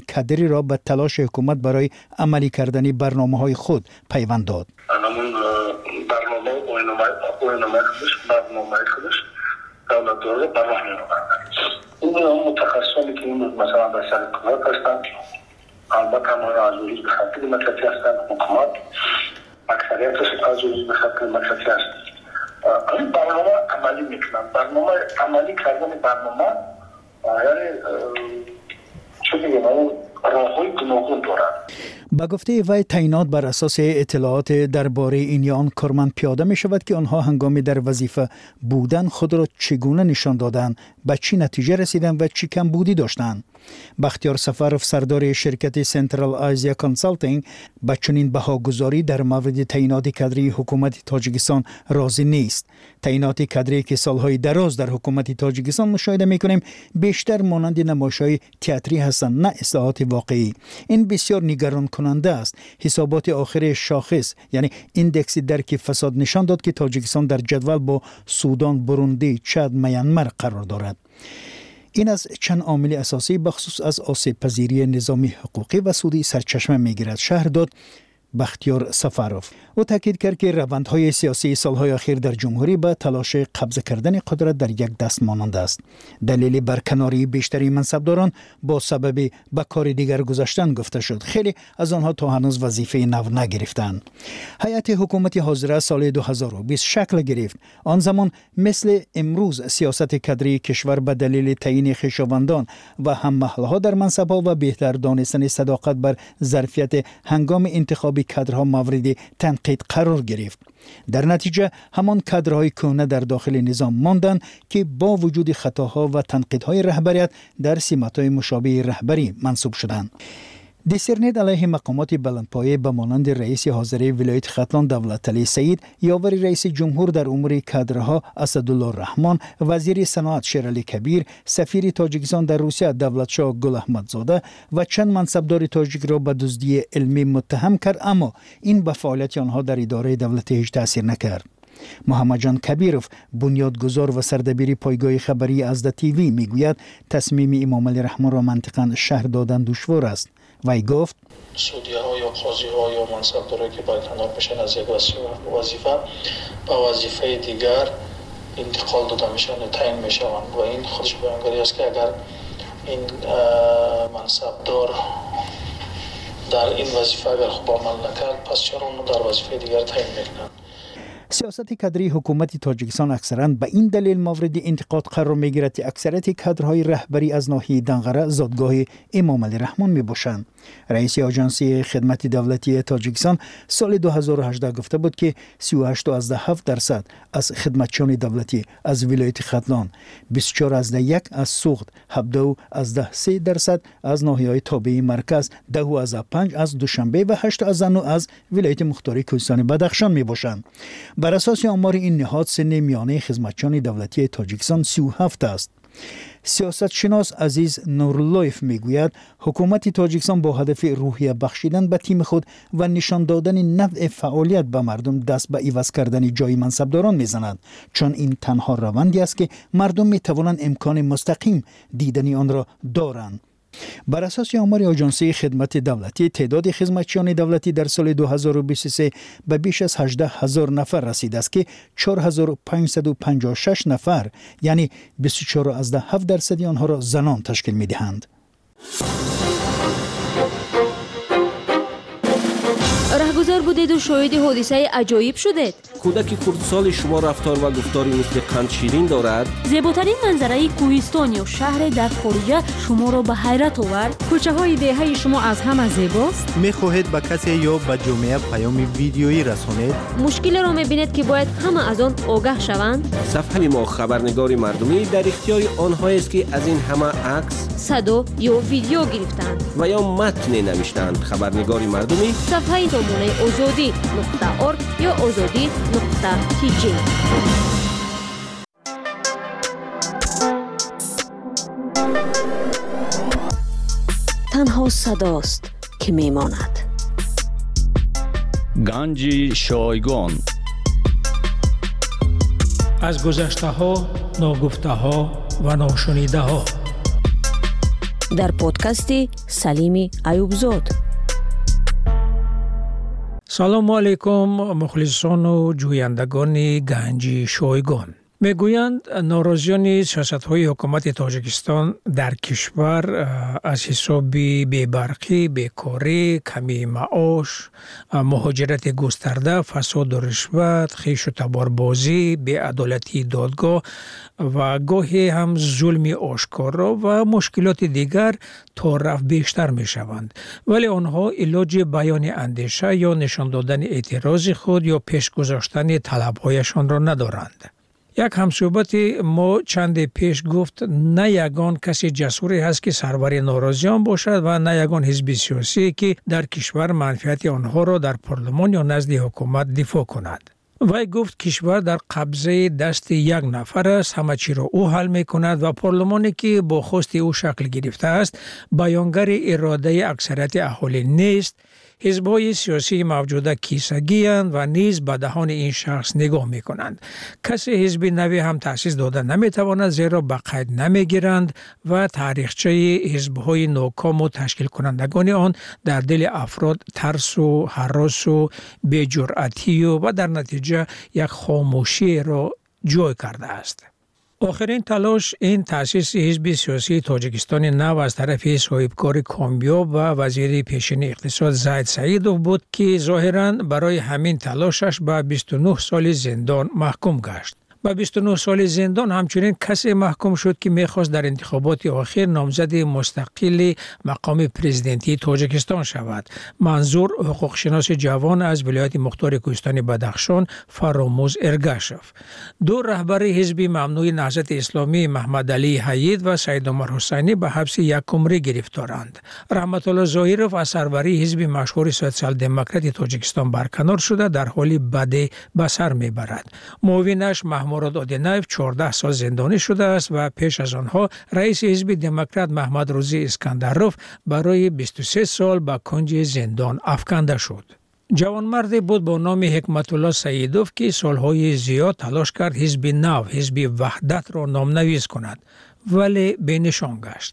کدری را به تلاش حکومت برای عملی کردن برنامه های خود پیوند داد. برنامه برنامه خودش دولت داره برنامه این متخصصانی که این مثلا در سر کار هستند البته همه از روی به خط دموکراسی هستند حکومت اکثریتش از روی به دموکراسی هست. این برنامه عملی می‌کنن. برنامه عملی کردن برنامه یعنی چه بگم راه های گناهون دارند به گفته وی تعینات بر اساس اطلاعات درباره این یا آن کارمند پیاده می شود که آنها هنگامی در وظیفه بودن خود را چگونه نشان دادند به چی نتیجه رسیدن و چی کم بودی داشتند. بختیار سفرف سردار شرکت سنترال آزیا کنسالتینگ به چنین بهاگذاری در مورد تعینات کدری حکومت تاجیکستان راضی نیست. تعینات کدری که سالهای دراز در حکومت تاجیکستان مشاهده می‌کنیم بیشتر مانند نمایش‌های تئاتری هستند نه اصلاحات واقعی. این بسیار نگران کننده است. حسابات آخر شاخص یعنی ایندکس درک فساد نشان داد که تاجیکستان در جدول با سودان بروندی چاد میانمار قرار دارد. این از چند عامل اساسی بخصوص از آسیب پذیری نظامی حقوقی و سودی سرچشمه می‌گیرد. شهر داد بختیار سفاروف او تاکید کرد که روندهای سیاسی سالهای اخیر در جمهوری به تلاش قبض کردن قدرت در یک دست مانند است. دلیل برکناری بیشتری منصبداران با سبب به کار دیگر گذاشتن گفته شد. خیلی از آنها تا هنوز وظیفه نو نگرفتند هیئت حکومت حاضره سال 2020 شکل گرفت. آن زمان مثل امروز سیاست کدری کشور به دلیل تعیین خویشاوندان و هم محلها در منصبها و بهتر دانستن صداقت بر ظرفیت هنگام انتخاب کادرها مورد تنقید قرار گرفت. در نتیجه همان کادرهای کهنه در داخل نظام ماندند که با وجود خطاها و تنقیدهای رهبریت در سمت‌های مشابه رهبری منصوب شدند. десернед алайҳи мақомоти баландпоя ба монанди раиси ҳозираи вилояти хатлон давлаталӣ саид ёвари раиси ҷумҳур дар умури кадрҳо асадулло раҳмон вазири саноат шералӣ кабир сафири тоҷикистон дар русия давлатшоҳ гулаҳмадзода ва чанд мансабдори тоҷикро ба дуздии илмӣ муттаҳам кард аммо ин ба фаъолияти онҳо дар идораи давлатӣ ҳеҷ таъсир накард. Муҳаммадҷон кабиров бунёдгузор ва сардабири пойгоҳи хабарии азда тв мегӯяд тасмими имомалӣ раҳмонро мантиқан шаҳр додан душвор аст وی گفت سودیه ها یا قاضی ها یا منصبدارایی که باید کنار میشن از یک وظیفه به وظیفه دیگر انتقال داده میشن تعیین می‌شوند. و این خودش بیانگاری است که اگر این منصبدار در این وظیفه اگر خوب عمل نکرد پس چرا اونو در وظیفه دیگر تعیین می‌کنند سیاست کادری حکومت تاجیکستان اکثرا به این دلیل مورد انتقاد قرار می گیرد که اکثریت کادرهای رهبری از ناحیه دنغره زادگاه امام علی رحمان می باشند رئیس آژانسی خدمت دولتی تاجیکستان سال 2018 گفته بود که 38.7 درصد از خدمتچیان دولتی از ولایت ختلان 24 از یک از سوخت 17 از 3 درصد از ناحیه های مرکز 10 از 5 از دوشنبه و 8 از 9 از ولایت مختاری کوهستان بدخشان می باشند بر اساس آمار این نهاد سن میانه خدمتچیان دولتی تاجیکستان 37 است. سیاست شناس عزیز نورلویف می‌گوید حکومت تاجیکستان با هدف روحیه بخشیدن به تیم خود و نشان دادن نوع فعالیت به مردم دست به ایواز کردن جای منصبداران می‌زند. چون این تنها روندی است که مردم می توانند امکان مستقیم دیدنی آن را دارند. بر اساس آمار آژانسی خدمت دولتی تعداد خدمتچیان دولتی در سال 2023 به بیش از 18 هزار نفر رسیده است که 4556 نفر یعنی 24 از 7 درصد آنها را زنان تشکیل می دهند. بودید و شاهد حادثه عجایب شدید. کودک کردسال شما رفتار و گفتاری مثل قند شیرین دارد؟ زیباترین منظره کوهستان یا شهر در خارجه شما را به حیرت آورد. کوچه های دهه شما از همه زیباست. می‌خواهید به کسی یا به جامعه پیام ویدیویی رسانید؟ مشکل را می‌بینید که باید همه از آن آگاه شوند. صفحه ما خبرنگاری مردمی در اختیار آنها است که از این همه عکس صدا یا ویدیو گرفتند. و یا متن نوشتند. خبرنگاری مردمی صفحه نمونه озодӣ орг ё озодӣ тиҷ танҳо садост ки мемонад. Ганҷи шойгон. Аз гузаштаҳо ногуфтаҳо ва ношунидаҳо дар подкасти салими аюбзод салому алайкум мухлисону ҷӯяндагони ганҷи шойгон мегӯянд норозиёни сиёсатҳои ҳукумати тоҷикистон дар кишвар аз ҳисоби бебарқӣ бекорӣ камии маош муҳоҷирати густарда фасоду ришват хишу таборбозӣ беадолатии додгоҳ ва гоҳе ҳам зулми ошкоро ва мушкилоти дигар то рафт бештар мешаванд. Вале онҳо илоҷи баёни андеша ё нишон додани эътирози худ ё пешгузоштани талабҳояшонро надоранд як ҳамсӯҳбати мо чанде пеш гуфт на ягон касе ҷасуре ҳаст ки сарвари норозиён бошад ва на ягон ҳизби сиёсие ки дар кишвар манфиати онҳоро дар парлумон ё назди ҳукумат дифоъ кунад. Вай гуфт кишвар дар қабзаи дасти як нафар аст ҳама чиро ӯ ҳал мекунад ва парлумоне ки бо хости ӯ шакл гирифтааст баёнгари иродаи аксарияти аҳолӣ нест ҳизбҳои сиёсии мавҷуда кисагиянд ва низ ба таҳони ин шахс нигоҳ мекунанд. Касе ҳизби наве ҳам таъсис дода наметавонад зеро ба қайд намегиранд ва таърихчаи ҳизбҳои нокому ташкилкунандагони он дар дили афрод тарсу ҳаросу беҷуръатию ва дар натиҷа як хомӯшиеро ҷой кардааст آخرین تلاش این تأسیس حزب سیاسی تاجیکستان نو از طرف صاحبکار کامیاب و وزیر پیشین اقتصاد زید سعیدو بود که ظاهرا برای همین تلاشش به 29 سال زندان محکوم گشت. Ба 29 соли зиндон ҳамчунин касе маҳкум шуд ки мехост дар интихоботи охир номзади мустақили мақоми президентии тоҷикистон шавад. Манзур ҳуқуқшиноси ҷавон аз вилояти мухтори кӯҳистони бадахшон фаромӯз эргашев. Ду раҳбари ҳизби мамнӯи наҳзати исломӣ маҳмадалии ҳаид ва саидомар ҳусайнӣ ба ҳабси якумрӣ гирифторанд. Раҳматулло зоҳиров аз сарварии ҳизби машҳури социал-демократи тоҷикистон барканор шуда дар ҳоли баде ба сар мебарад. Муовинаш маҳмурод одинаев 14 сол зиндонӣ шудааст ва пеш аз онҳо раиси ҳизби демократ маҳмадрӯзӣ искандаров барои 23 сол ба кунҷи зиндон афканда шуд. Ҷавонмарде буд бо номи ҳикматулло саидов ки солҳои зиёд талош кард ҳизби нав ҳизби ваҳдатро номнавис кунад вале бенишон гашт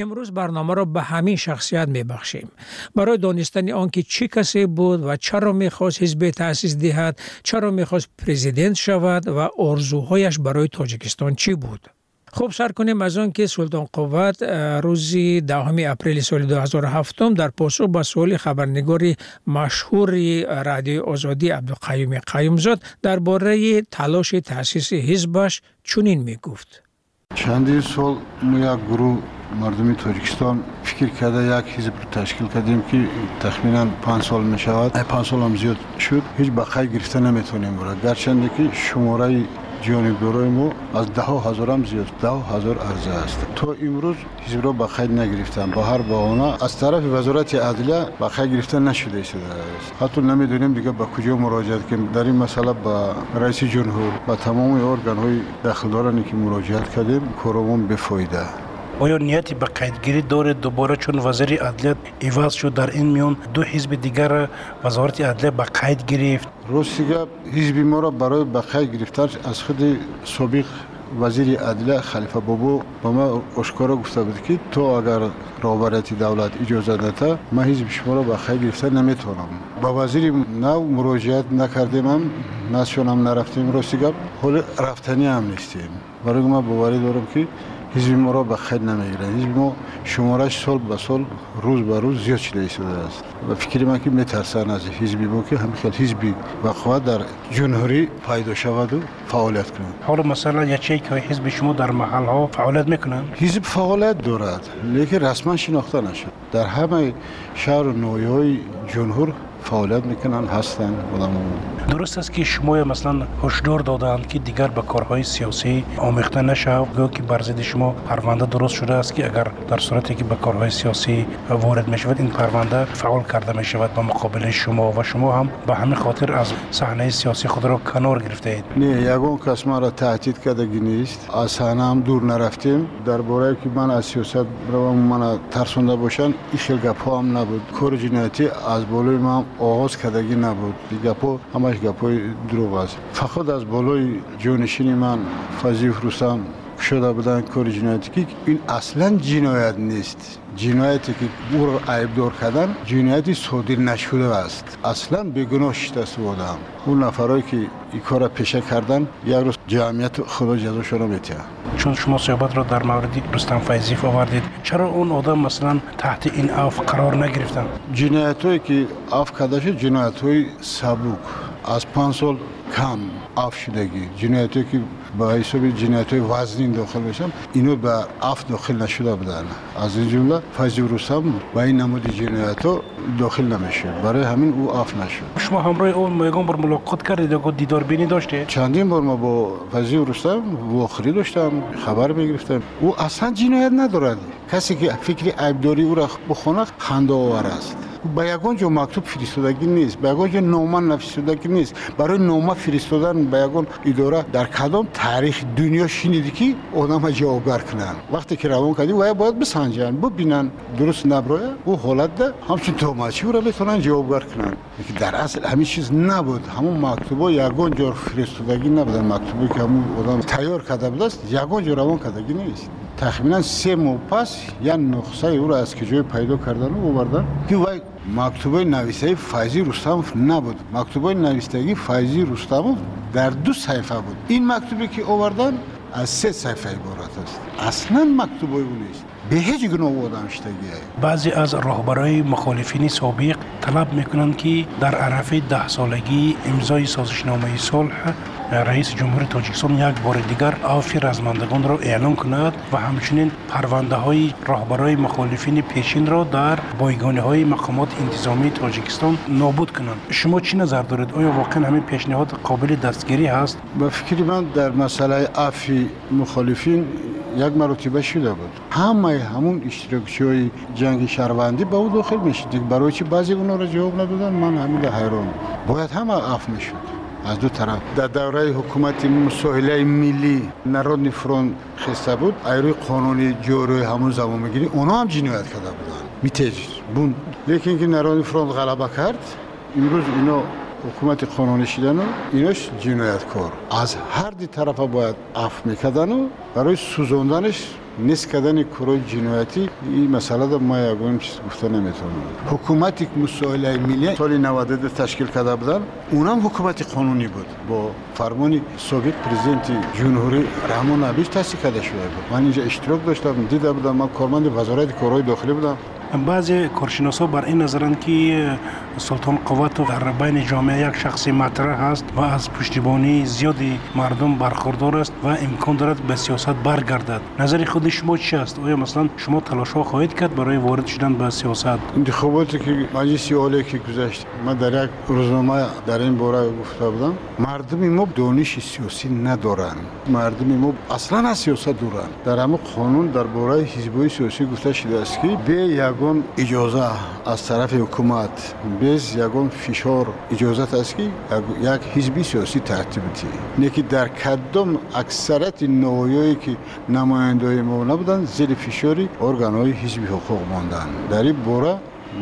امروز برنامه را به همین شخصیت می بخشیم. برای دانستن آنکه چی کسی بود و چرا می خواست حزب تأسیس دهد چرا می خواست پریزیدنت شود و ارزوهایش برای تاجیکستان چی بود خوب سر کنیم از آن که سلطان قوت روزی دهم اپریل سال 2007 در پاسخ به سوال خبرنگاری مشهور رادیو آزادی عبدالقیوم قیومزاد درباره تلاش تأسیس حزبش چنین می گفت چندین سال ما یک گروه مردمی ترکستان فکر کرده یک حزب رو تشکیل کردیم که تخمینا 5 سال می شود 5 سال هم زیاد شد. هیچ بقای گرفته نمی‌تونیم برای. گرچند که شماره جانبدارای ما از ده هزار هم زیاد ده هزار عرضه است. تا امروز حزب را به خیر نگرفتن با هر بهانه از طرف وزارت عدلیه به خیر گرفته نشده است. حتی نمی‌دونیم دیگه به کجا مراجعه کنیم. در این مسئله به رئیس جمهور به تمام ارگان های دخلدارانی که مراجعه کردیم کارمون بفایده. آیا نیتی به قیدگیری داره دوباره چون وزیر عدلیت عوض شد در این میان دو حزب دیگر وزارت عدلیت به قید گرفت؟ روسیه گپ حزب ما را برای به قید گرفتن از خود سابق وزیر عدلیت خلیفه بابو به ما آشکارا گفته بود که تو اگر رابرتی دولت اجازه نده ما حزب شما را به خیر گرفته نمی‌تونم. با وزیر نو مراجعه نکردیم هم نشونم نرفتیم روسیه گپ حال رفتنی هم نیستیم. برای ما باوری دارم که حزب ما را به خیر نمی‌گیرند حزب ما شمارش سال به سال روز به روز زیاد شده ایستاده است. و فکر من که میترسند از حزب ما که همخیل حزب خواهد در جنوری پیدا شود و فعالیت کنند حالا مثلا یکی که حزب شما در محل ها فعالیت می‌کنند حزب فعالیت دارد لیکن رسما شناخته نشد. در همه شهر و نویای جمهور می‌کنن هستن آدم درست است که شما مثلا هشدار دادند که دیگر به کارهای سیاسی آمیخته نشه گویا که بر ضد شما پرونده درست شده است که اگر در صورتی که به کارهای سیاسی وارد می شود این پرونده فعال کرده می شود به مقابل شما و شما هم به همین خاطر از صحنه سیاسی خود را کنار گرفته اید. نه یگون کس ما را تهدید کردگی نیست. از صحنه هم دور نرفتیم. در باره که من از سیاست روم من ترسونده باشن این خیلی گپ هم نبود. کار جنایتی از بالای من آغاز کردگی نبود. گپ همش گپای دروغ است. فقط از بالای جانشین من فضیف رستم. شده بودن کار جنایتی که این اصلا جنایت نیست. جنایتی که او را عیبدار کردن جنایتی صادر نشده است. اصلا بگناه شده بودم اون نفرایی که این کار پیشه کردن یک روز جمعیت خدا جزاشون رو میتیه چون شما صحبت را در مورد رستم فیضیف آوردید چرا اون آدم مثلا تحت این عفو قرار نگرفتن جنایت هایی که عفو کرده شد جنایت های سبوک از پنج سال کم عفو شدگی. جنایت که با حساب جنایت های وزنین داخل بشن اینو به عفو داخل نشده بودن. از این جمله فیض رستم با این نمود جنایت ها داخل نمیشه. برای همین او عفو نشد. شما همراه اون یگان بار ملاقات کردید یا دیدار بینی داشته چندین بار ما با فیض رستم واخری داشتم خبر می‌گرفتم. او اصلا جنایت ندارد. کسی که فکر عیبداری او را بخونه خنده آور است. به یگان جا مکتوب فرستادگی نیست به یگان جا نامه نفرستادگی نیست. برای نامه فرستادن به یگان اداره در کدام تاریخ دنیا شنیدی که آدم جوابگر کنن. وقتی که روان کردی و باید بسنجن. ببینن درست نبرای او حالت ده. همچون توماچی را بتونن جوابگر کنن. در اصل همین چیز نبود. همون مکتوبا یگان جا فرستادگی نبودن. مکتوبی که همون آدم تیار کرده بود است یگان جا روان کردگی نیست. تخمینا سه ماه پس یا نقصه او را از کجای پیدا کردن و آوردن. که وای مکتوبه نویسه فایزی رستموف نبود مکتوبه نویسندگی فایزی رستموف در دو صفحه بود این مکتوبی که آوردن از سه صفحه عبارت است اصلا مکتوبه او نیست به هیچ گناه آدم بعضی از راهبرای مخالفین سابق طلب می‌کنند که در عرف ده سالگی امضای سازشنامه صلح رئیس جمهور تاجیکستان یک بار دیگر عفو رزمندگان را اعلام کند و همچنین پرونده های راهبرای مخالفین پیشین را در بایگانه های مقامات انتظامی تاجیکستان نابود کنند. شما چی نظر دارید؟ آیا واقعا همین پیشنهاد قابل دستگیری هست؟ به فکر من در مسئله عفو مخالفین یک مرتبه شده بود. همه همون اشتراکچی های جنگ شهروندی به او داخل می‌شد. برای چی بعضی اونا را جواب ندادن؟ من همین حیران. باید همه عفو می‌شد. از دو طرف. در دوره حکومت مساهله ملی نرودنی فرون خسته بود ایروی قانونی جوروی همون زمان می‌گیری اونا هم جنایت کرده بودن. میتیج بون لیکن که نرودنی فرون غلبه کرد امروز اینا حکومت قانونی شدن و ایناش جنایتکار. از هر دی طرف باید عفو می‌کردن و برای سوزوندنش نیست کردن کارهای جنایتی این مسئله در ما یگان چیز گفته نمی‌تونم. حکومتی که مسائل ملی سال 92 تشکیل کرده بودن اونم حکومت قانونی بود. با فرمان سابق پرزیدنت جمهوری رحمان ابیش تاسیس کرده شده بود. من اینجا اشتراک داشتم دیده بودم من کارمند وزارت کارهای داخلی بودم. بعضی کارشناسا بر این نظرند که سلطان قوت در بین جامعه یک شخصی مطرح است و از پشتیبانی زیادی مردم برخوردار است و امکان دارد به سیاست برگردد. نظر خود شما چی است؟ آیا مثلا شما تلاش ها خواهید کرد برای وارد شدن به سیاست؟ انتخاباتی که مجلس عالی که گذشت من در یک روزنامه در این باره گفته بودم مردم ما دانش سیاسی ندارند مردم ما اصلا از سیاست دورند در همه قانون در باره حزب سیاسی گفته شده است که به یگان اجازه از طرف حکومت без ягон фишор иҷозат аст ки як ҳизби сиёсӣ тартиб диҳӣ не ки дар кадом аксарияти ноҳияе ки намояндаҳои мо набуданд зери фишори органҳои ҳизби ҳуқуқ монданд дар ин бора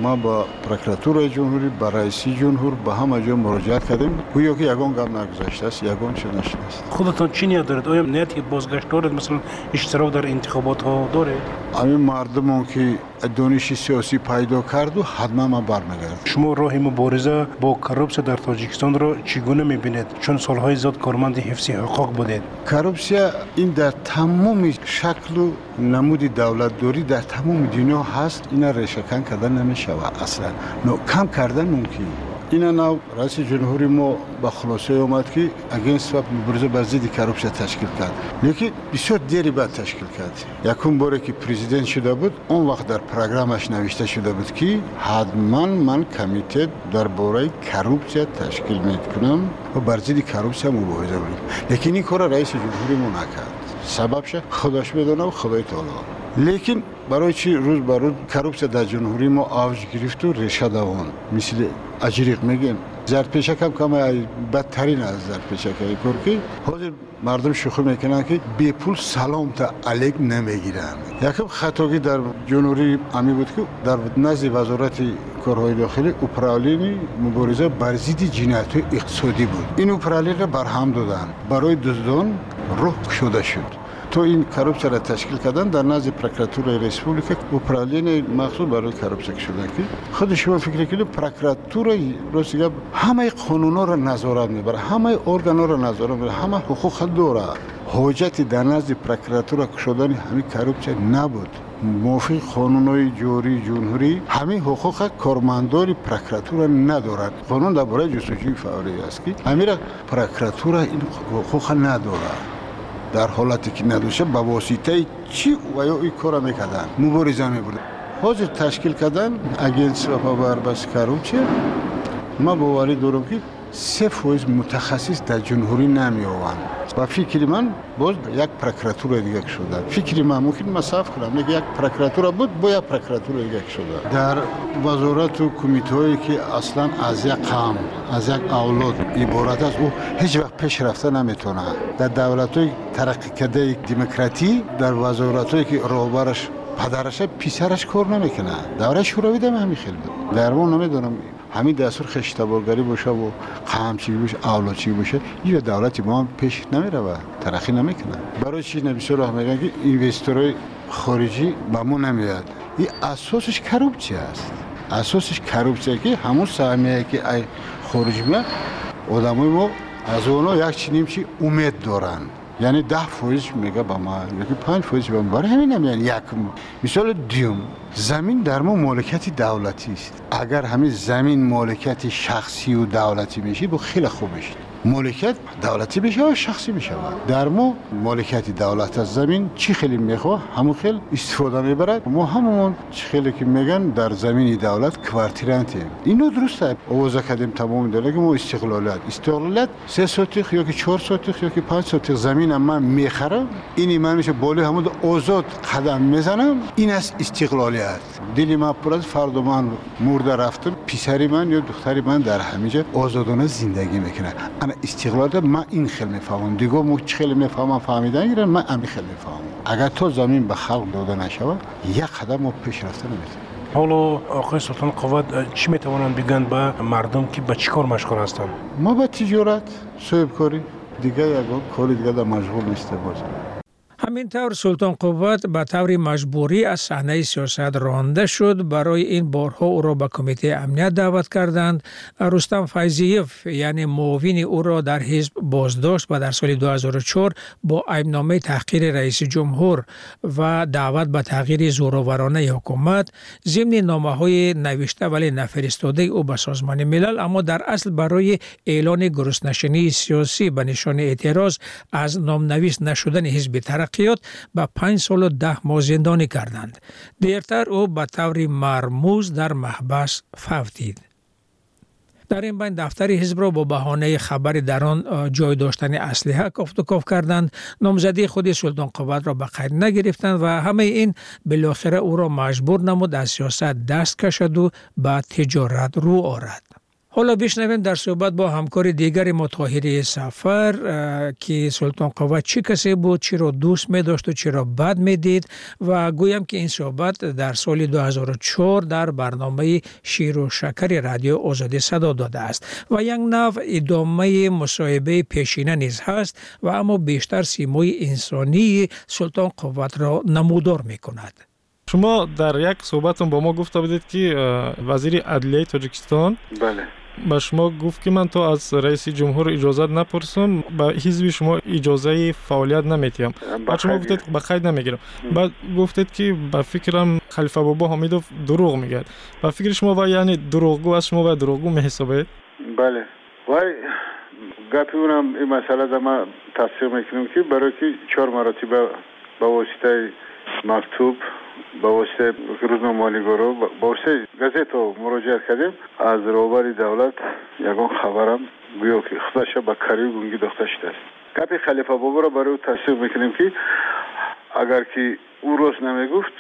ما با پروکراتورای جمهوری با رئیسی جمهور با همه جا مراجعت کردیم گویا که یگان گام نگذاشته است یگان چه نشده است خودتان چی نیت دارید آیا نیت بازگشت دارید مثلا اشتراک در انتخابات ها دارید همین مردم که دانش سیاسی پیدا کرد و حتما ما برمیگرد شما راه مبارزه با کروپسیا در تاجیکستان را چگونه می‌بینید؟ چون سالهای زیاد کارمند حفظ حقوق بودید. کروپسیا این در تمام شکل و نمود دولت دوری در تمام دنیا هست. اینا ریشهکن کردن نمی‌شود. اصلا نو کم کردن ممکن. اینا نو رئیس جمهوری ما با خلاصه اومد که اگینست و مبارزه بر ضد کروپسیا تشکیل کرد. لیکن بسیار دیری بعد تشکیل کرد. یکم باره که پرزیدنت شده بود اون وقت در پروگرامش نوشته شده بود که حتما من کمیته در باره کروپسیا تشکیل می‌کنم و بر ضد کروپسیا مبارزه کنم لیکن این کار رئیس جمهوری ما نکرد. سببش خودش بدونه و خدای تعالی. لیکن برای چی روز بر روز کروپسیا در جمهوری ما آوج گرفت و ریشه دوان مثل اجریق میگیم زرد پیشک هم کم بدترین از زرد پیشک های که حاضر مردم شوخی می‌کنن که بی پول سلام تا علیک نمی‌گیرن یکم خطاگی در جنوری امی بود که در نزد وزارت کارهای داخلی اپرالین مبارزه بر ضد جنایت اقتصادی بود این اپرالین را برهم دادن برای دزدان روح شده شد تو این کروپسیا را تشکیل کردن در نزد پروکراتور ریسپوبلیکا اپرالین مخصوص برای کروپسیا شدن که خود شما فکر کنید پروکراتور روسی همه قانونا را نظارت می‌بره همه ارگانا را نظارت می‌بره همه حقوق داره حجت در نزد پروکراتور شدن همین کروپسیا نبود. موافق قانونهای جوری جمهوری همین حقوق کارمندان پروکراتور ندارد. قانون درباره جستجوی فوری است که همین پروکراتور این حقوق ندارد. در حالتی که ندوشه به واسطه چی و یا این کار می‌کردن؟ مبارزه میبردن حاضر تشکیل کردن اگنس و پاور بس چه ما باوری دارم که سه فویز متخصص در جمهوری نمی آوند و فکر من باز یک پروکراتور دیگه شده. فکر من ممکن مصاف کنم. یک پروکراتور بود با یک پروکراتور دیگه شده. در وزارت و کمیته هایی که اصلا از یک قام از یک اولاد عبارت است او هیچ وقت پیش رفته نمی‌تونه. در دولت های ترقی کرده دموکراتی در وزارت که روبرش پدرش پیسرش کار نمی‌کنه. دوره شوروی دم همین خیلی. بود در ما نمی‌دونم. همین دستور خشتبارگری باشه و قمچی باشه اولادچی باشه یه دولتی ما پیش نمیره و ترقی نمی‌کنه. برای چی نبیسه راه میگن که اینوستورای خارجی به ما نمیاد؟ این اساسش کروپچی است. اساسش کروپچی که همون سهمیه که ای خارجی میاد آدمای ما از اونا یک چی چی امید دارن. یعنی ده فویز میگه با ما یکی پنج فویز با ما. برای همین یعنی یک مثال دیوم زمین در ما مالکیت دولتی است. اگر همین زمین مالکیت شخصی و دولتی میشه با خیلی خوب میشه مالکیت دولتی بشه و شخصی بشه در ما مالکیت دولت از زمین چی خیلی می‌خواه؟ همون خیلی استفاده می‌برد ما همون چی خیلی که میگن در زمین دولت کوارتیرانتی اینو درسته. اوضاع کردیم تمام که ما استقلالیت استقلالیت سه سوتیخ یا که چهار سوتیخ یا که پنج سوتیخ زمین من می‌خرم. این من میشه بالی همون آزاد قدم می‌زنم. این است استقلالیت. دلی من پر از فرد من مرده رفتم. پیسری من یا دختری من در همینجا آزادانه زندگی می‌کنه. انا استقلال من این خیلی می‌فهمم دیگه مو خیلی می‌فهمم فهمیدن گیرن من امی خیلی می‌فهمم اگر تو زمین به خلق داده نشود یک قدم ما پیش رفته نمی‌تونیم حالا آقای سلطان قوت چی می‌توانند بگن به مردم که به چی کار مشغول هستند ما به تجارت صاحب کاری. دیگه یک کار دیگه در مشغول نیست باز همینطور سلطان قوت به طور مجبوری از صحنه سیاست رانده شد. برای این بارها او را به کمیته امنیت دعوت کردند رستم فیضیف یعنی معاون او را در حزب بازداشت و در سال 2004 با ایبنامه تحقیر رئیس جمهور و دعوت به تغییر زورآورانه حکومت ضمن نامه های نوشته ولی نفرستاده او به سازمان ملل اما در اصل برای اعلان گرسنشینی سیاسی به نشان اعتراض از نامنویس نشدن حزب ترقی تحقیقات به پنج سال و ده ماه زندانی کردند. دیرتر او به طور مرموز در محبس فوتید. در این بین دفتر حزب را با بهانه خبر در آن جای داشتن اسلحه کافت و کاف کردند نامزدی خود سلطان قوت را به قید نگرفتند و همه این بالاخره او را مجبور نمود از سیاست دست کشد و به تجارت رو آرد ҳоло бишнавем дар суҳбат бо ҳамкори дигари мо тоҳири сафар ки султонқова чӣ касе буд чиро дӯст медошту чиро бад медид ва гӯям ки ин суҳбат дар соли 2004 дар барномаи ширу шакари радио озодӣ садо додааст. Ва як нав идомаи мусоҳибаи пешина низ ҳаст ва аммо бештар симои инсонии султонқувватро намудор мекунад. Шумо дар як суҳбатон бо мо гуфта будед ки вазири адлияи тоҷикистон бале. بله به شما گفت که من تو از رئیس جمهور اجازت نپرسم به حزب شما اجازه فعالیت نمیتیم بعد شما گفتید به قید نمی‌گیرم. بعد گفتید که به فکرم خلیفه بابا حمیدوف دروغ میگه. به فکر شما و یعنی دروغگو از شما و دروغگو میحسابید؟ بله. وای گپی اونم این مسئله در ما تصدیق می‌کنیم که برای که چهار مراتب با واسطه مکتوب روزنامه گروه با واسطه گازت مراجعه کردیم. از روبری دولت یگان خبرم گویا که خودش به کاری گونگی داخته شده است. گپی خلیفه بابا را برای او تصدیق می‌کنیم که اگر که او روز نمی‌گفت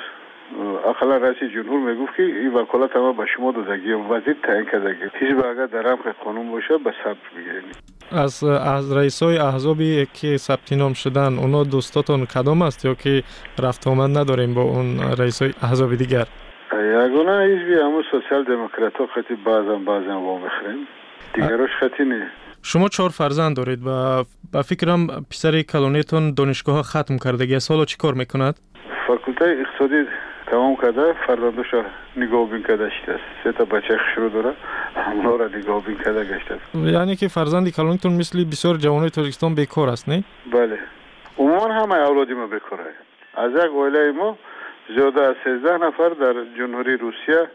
اقلا رئیس جمهور می‌گفت که این وکالت ما به شما دادگی وزیر تعیین کردگی. حزب اگر در رمق قانون باشه به ثبت بگیرید از از رئیس های احزابی که ثبت نام شدن اونا دوستاتون کدام است یا که رفت آمد نداریم با اون رئیس های احزاب دیگر؟ یگانه حزبی همون سوسیال دموکرات ها خطی بعضم بعضم با می‌خریم دیگرش خطی نه شما چهار فرزند دارید و با فکرم پسر کلونیتون دانشگاه ختم کردگی است حالا چی کار می‌کند؟ فاکولته اقتصادی تمام کرده فرزندش نگاه بین کرده شده سه تا بچه خشرو داره همونا را نگاه بین کرده گشته یعنی که فرزندی کلونیتون مثل بسیار جوانای تاجیکستان بیکار است نه؟ بله. عموما همه اولادی ما بیکاره از یک اوله ما زیاده از 13 نفر در جمهوری روسیه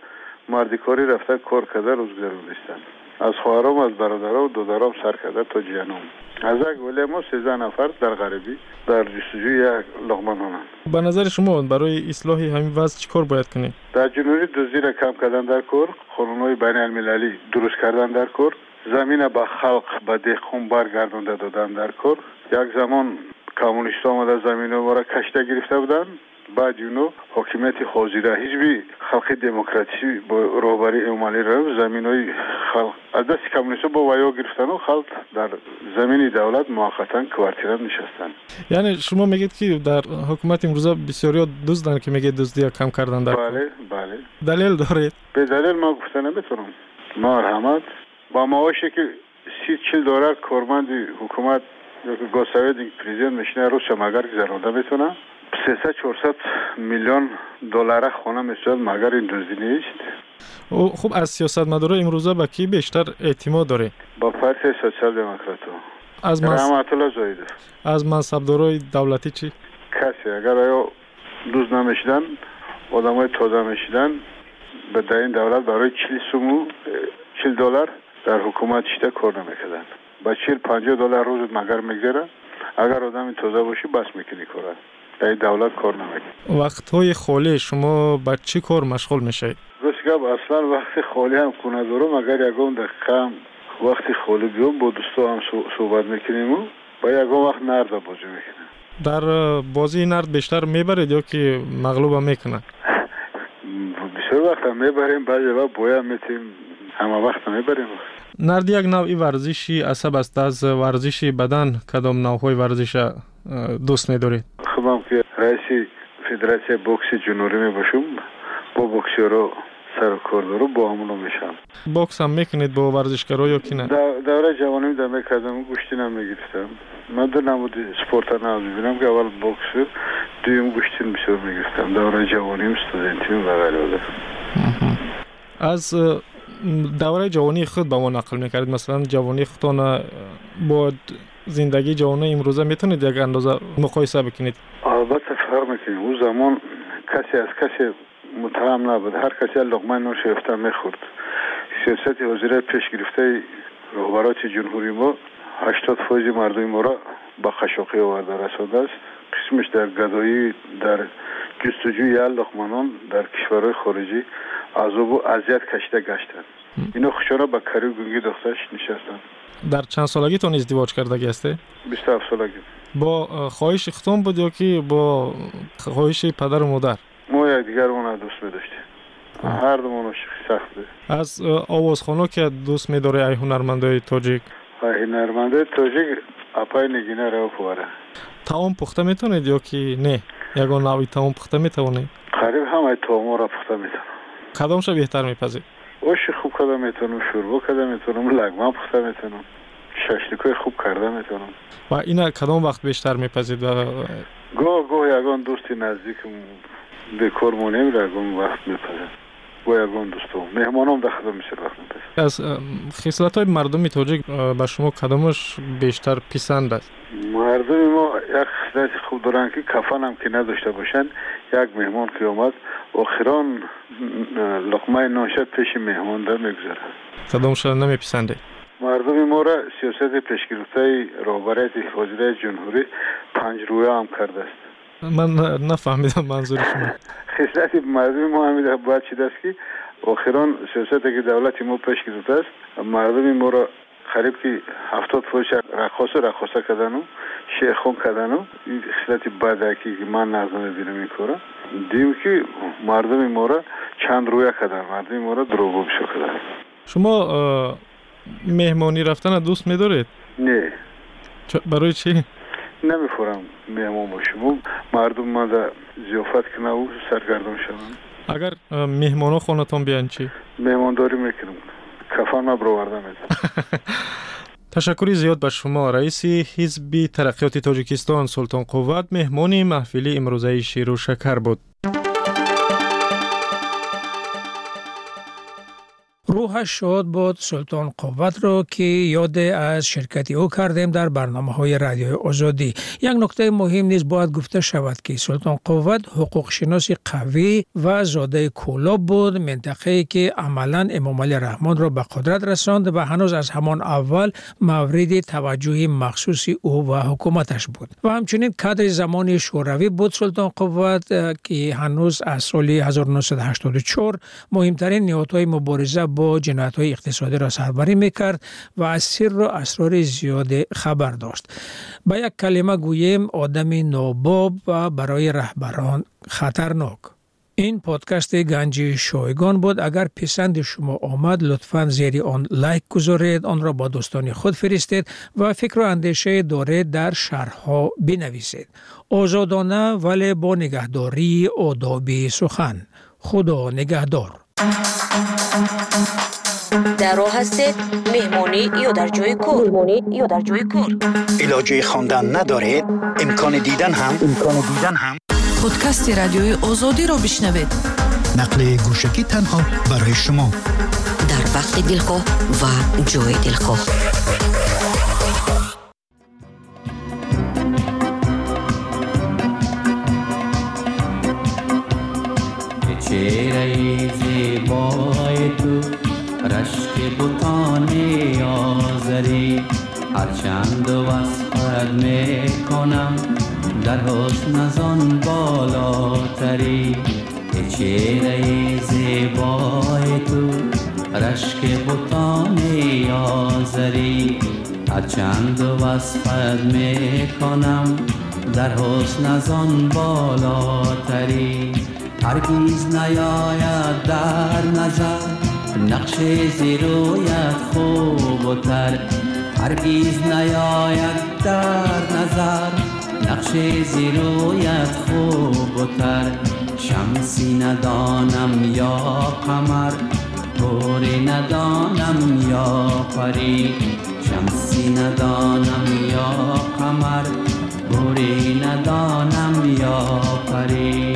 مردیکاری رفته کار کرده روزگار از خواهرام از برادرام و دودرام سر کرده تا جیانم از یک ولی ما سیزده نفر در غربی در جستجوی یک لغمان هنند به نظر شما برای اصلاح همین وضع چی کار باید کنیم؟ در جنوبی دزدی را کم کردن در کور های بین المللی درست کردن در کور زمین به خلق به دهقان برگردانده دادن در کور. یک زمان کمونیست آمده زمین ما را کشته گرفته بودن. بعد اونو حاکمیت حاضره حزبی خلق دموکراسی با روبری عمالی را زمین های خلق. از دست کمونیست با ویا گرفتن و خلق در زمین دولت موقتا کوارتیرا نشستن. یعنی شما میگید که در حکومت امروزه بسیاری دزدن که میگه دزدی کم کردن در بله بله. دلیل دارید؟ به دلیل ما گفتن نمی‌تونم. مرحمت با معاشی که سی چل دلار کارمند حکومت یا که گوسوید پریزیدنت میشنه روز مگر گذرانده می‌تونه. 300 400 میلیون دلار خانه می‌شد مگر این دزدی نیست؟ خب از سیاست مداره امروزه با کی بیشتر اعتماد داره؟ با پارتی سوسیال دموکرات از. رحمت الله از منصبدارای دولتی چی؟ کسی اگر آیا دوز نمی‌شدن آدمای تازه می‌شدن به در این دولت برای 40 سومو 40 دلار در حکومت شده کار نمی‌کردن. با 40 50 دلار روز مگر میگذره؟ اگر آدم تازه باشی بس می‌کنی کار در دولت کار نمی‌کنه. وقت های خالی شما با چی کار مشغول میشید گفت اصلا وقت خالی هم کنه دارم. اگر یکم دقیقه وقت خالی بیام با دوستا هم صحبت می‌کنیم و با یکم وقت نرد بازی می‌کنیم در بازی نرد بیشتر می‌برید یا که مغلوب هم می‌کنه؟ بسیار وقت هم می‌بریم. بعضی وقت بویا میتیم. همه وقت می‌بریم. نرد یک نوعی ورزشی عصب است. از ورزش بدن کدام نوعهای ورزش دوست میدارید؟ رئیس فدراسیون بوکس جنوبی می باشم. با بوکسیرو سر کار دارو با همونو میشم. بوکس هم می‌کنید با ورزشکارا یا کی نه؟ دوره جوانی در می‌کردم گوشتی نمی‌گرفتم من در نمود سپورت نه ببینم که اول بوکس دویم گوشتی بسیار می‌گرفتم. دوره جوانیم استودنتی و غیره از دوره جوانی خود با ما نقل می‌کردید. مثلا جوانی خودتان با زندگی جوانی امروزه می‌تونید یک اندازه مقایسه بکنید؟ می‌کنید اون زمان کسی از کسی متهم نبود. هر کسی لقمه نوش یافته می‌خورد. سیاست وزیر پیش گرفته رهبرات جمهوری ما 80 فوز مردم ما را با خشاقی آورده رسانده است. قسمش در گدایی در جستجوی لقمانان در کشورهای خارجی عذاب و اذیت کشیده گشتند. اینا خوشانه به کاری گونگی دخترش نشستند. در چند سالگیتون ازدواج کرده هسته؟ 27 سالگی. با خواهش ختم بود یا که با خواهش پدر و مادر؟ ما یک دیگر اون دوست می داشتیم هر دومون سخت. بود از آوازخانه که دوست می داره ای هنرمندای تاجیک؟ ای هنرمندای تاجیک اپای نگینه رو پواره. تاون پخته می‌تونید یا که نه. یگان نوی تاون پخته می‌تونید قریب همه تاون را پخته می‌تونم. کدامش بهتر میپذید اوش خوب کرده می‌تونم شوربا کرده می‌تونم لگمه پخته می‌تونم. ششلیکای خوب کرده می‌تونم. و اینا کدام وقت بیشتر میپذید و گاه گاه یگان دوستی نزدیکم به مونیم یگان وقت میپذید گاه یگان دوستم مهمانم در خدا میشه وقت میپذید از خصلت های مردم تاجیک به شما کدامش بیشتر پسند است؟ مردم ما یک خصلت خوب دارن که کفن هم که نداشته باشن یک مهمان که آمد آخران لقمه ناشد پیش مهمان در می‌گذاره کدامشان نمیپسندید؟ مردم ما را سیاست پیشگرفته رهبریت وزیر جمهوری پنج رویه هم کرده است. من نفهمیدم منظور شما. خصلت مردم ما همیده باید چی است که آخران سیاست که دولت ما پیش گرفته است مردم ما را قریب که هفتاد فوش رقاص رقاصه کردن و شیرخون کردن و این خصلت بده که من نظر بینم این کارا. دیم که مردم ما را چند رویه کردن. مردم ما را دروغو بشو کردن شما مهمانی رفتن دوست میدارید؟ نه. برای چی؟ نمی‌خورم مهمان باشم. مردم ما در زیافت کنه و سرگردان شوند اگر مهمان ها خونتان بیان چی؟ مهمانداری می‌کنم. کفان ما برآورده میدم. تشکری زیاد به شما. رئیس حزب ترقیات تاجیکستان سلطان قوت مهمان محفلی امروزه شیر و شکر بود. روحش شاد بود سلطان قوت را که یاد از شرکتی او کردیم در برنامه های رادیوی آزادی. یک نکته مهم نیز باید گفته شود که سلطان قوت حقوق شناسی قوی و زاده کولاب بود منطقه که عملا امام علی رحمان را به قدرت رساند و هنوز از همان اول مورد توجه مخصوصی او و حکومتش بود. و همچنین کادر زمان شوروی بود سلطان قوت که هنوز از سال 1984 مهمترین نهادهای مبارزه با جنایت های اقتصادی را سربری می‌کرد و از سر و اسرار زیاد خبر داشت. با یک کلمه گویم آدم ناباب و برای رهبران خطرناک. این پادکست گنجی شایگان بود. اگر پسند شما آمد لطفا زیر آن لایک گذارید آن را با دوستان خود فرستید و فکر و اندیشه دارید در شرحها بنویسید. آزادانه ولی با نگهداری آدابی سخن. خدا نگهدار. در راه هستید. مهمانی یا در جای کور مهمانی یا در جای کور علاجه خواندن ندارید امکان دیدن هم. امکان دیدن هم. پادکست رادیوی آزادی را بشنوید. نقل گوشکی تنها برای شما. در وقت دلخواه و جای دلخواه. هرچند وصفت می‌کنم. در حسن ازان بالاتری چهره زیبای تو رشک بوتان آزری هرچند وصفت می‌کنم در حسن ازان بالاتری. هرگیز نیاید در نظر نقش زیرویت خوب و تر. هرگیز نیاید در نظر. نقش زیرویت خوب و تر. شمسی ندانم یا قمر. توری ندانم یا پری شمسی ندانم یا قمر. توری ندانم یا پری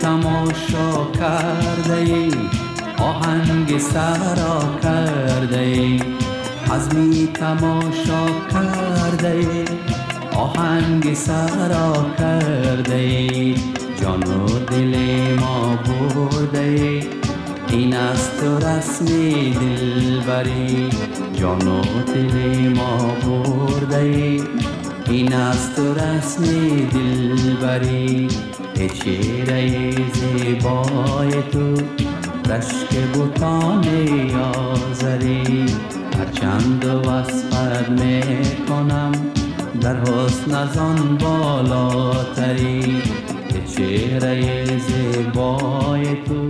تماشا کرده ای آهنگ سرا کرده ای می تماشا کرده ای آهنگ سرا کرده ای جان و دل ما برده این است رسم دلبری. جان و دل ما برده این است رسم دلبری. ای چهره زیبای تو رشک بوتان آزری هرچند وصفت می‌کنم در حسن از آن بالاتری. چهره زیبای تو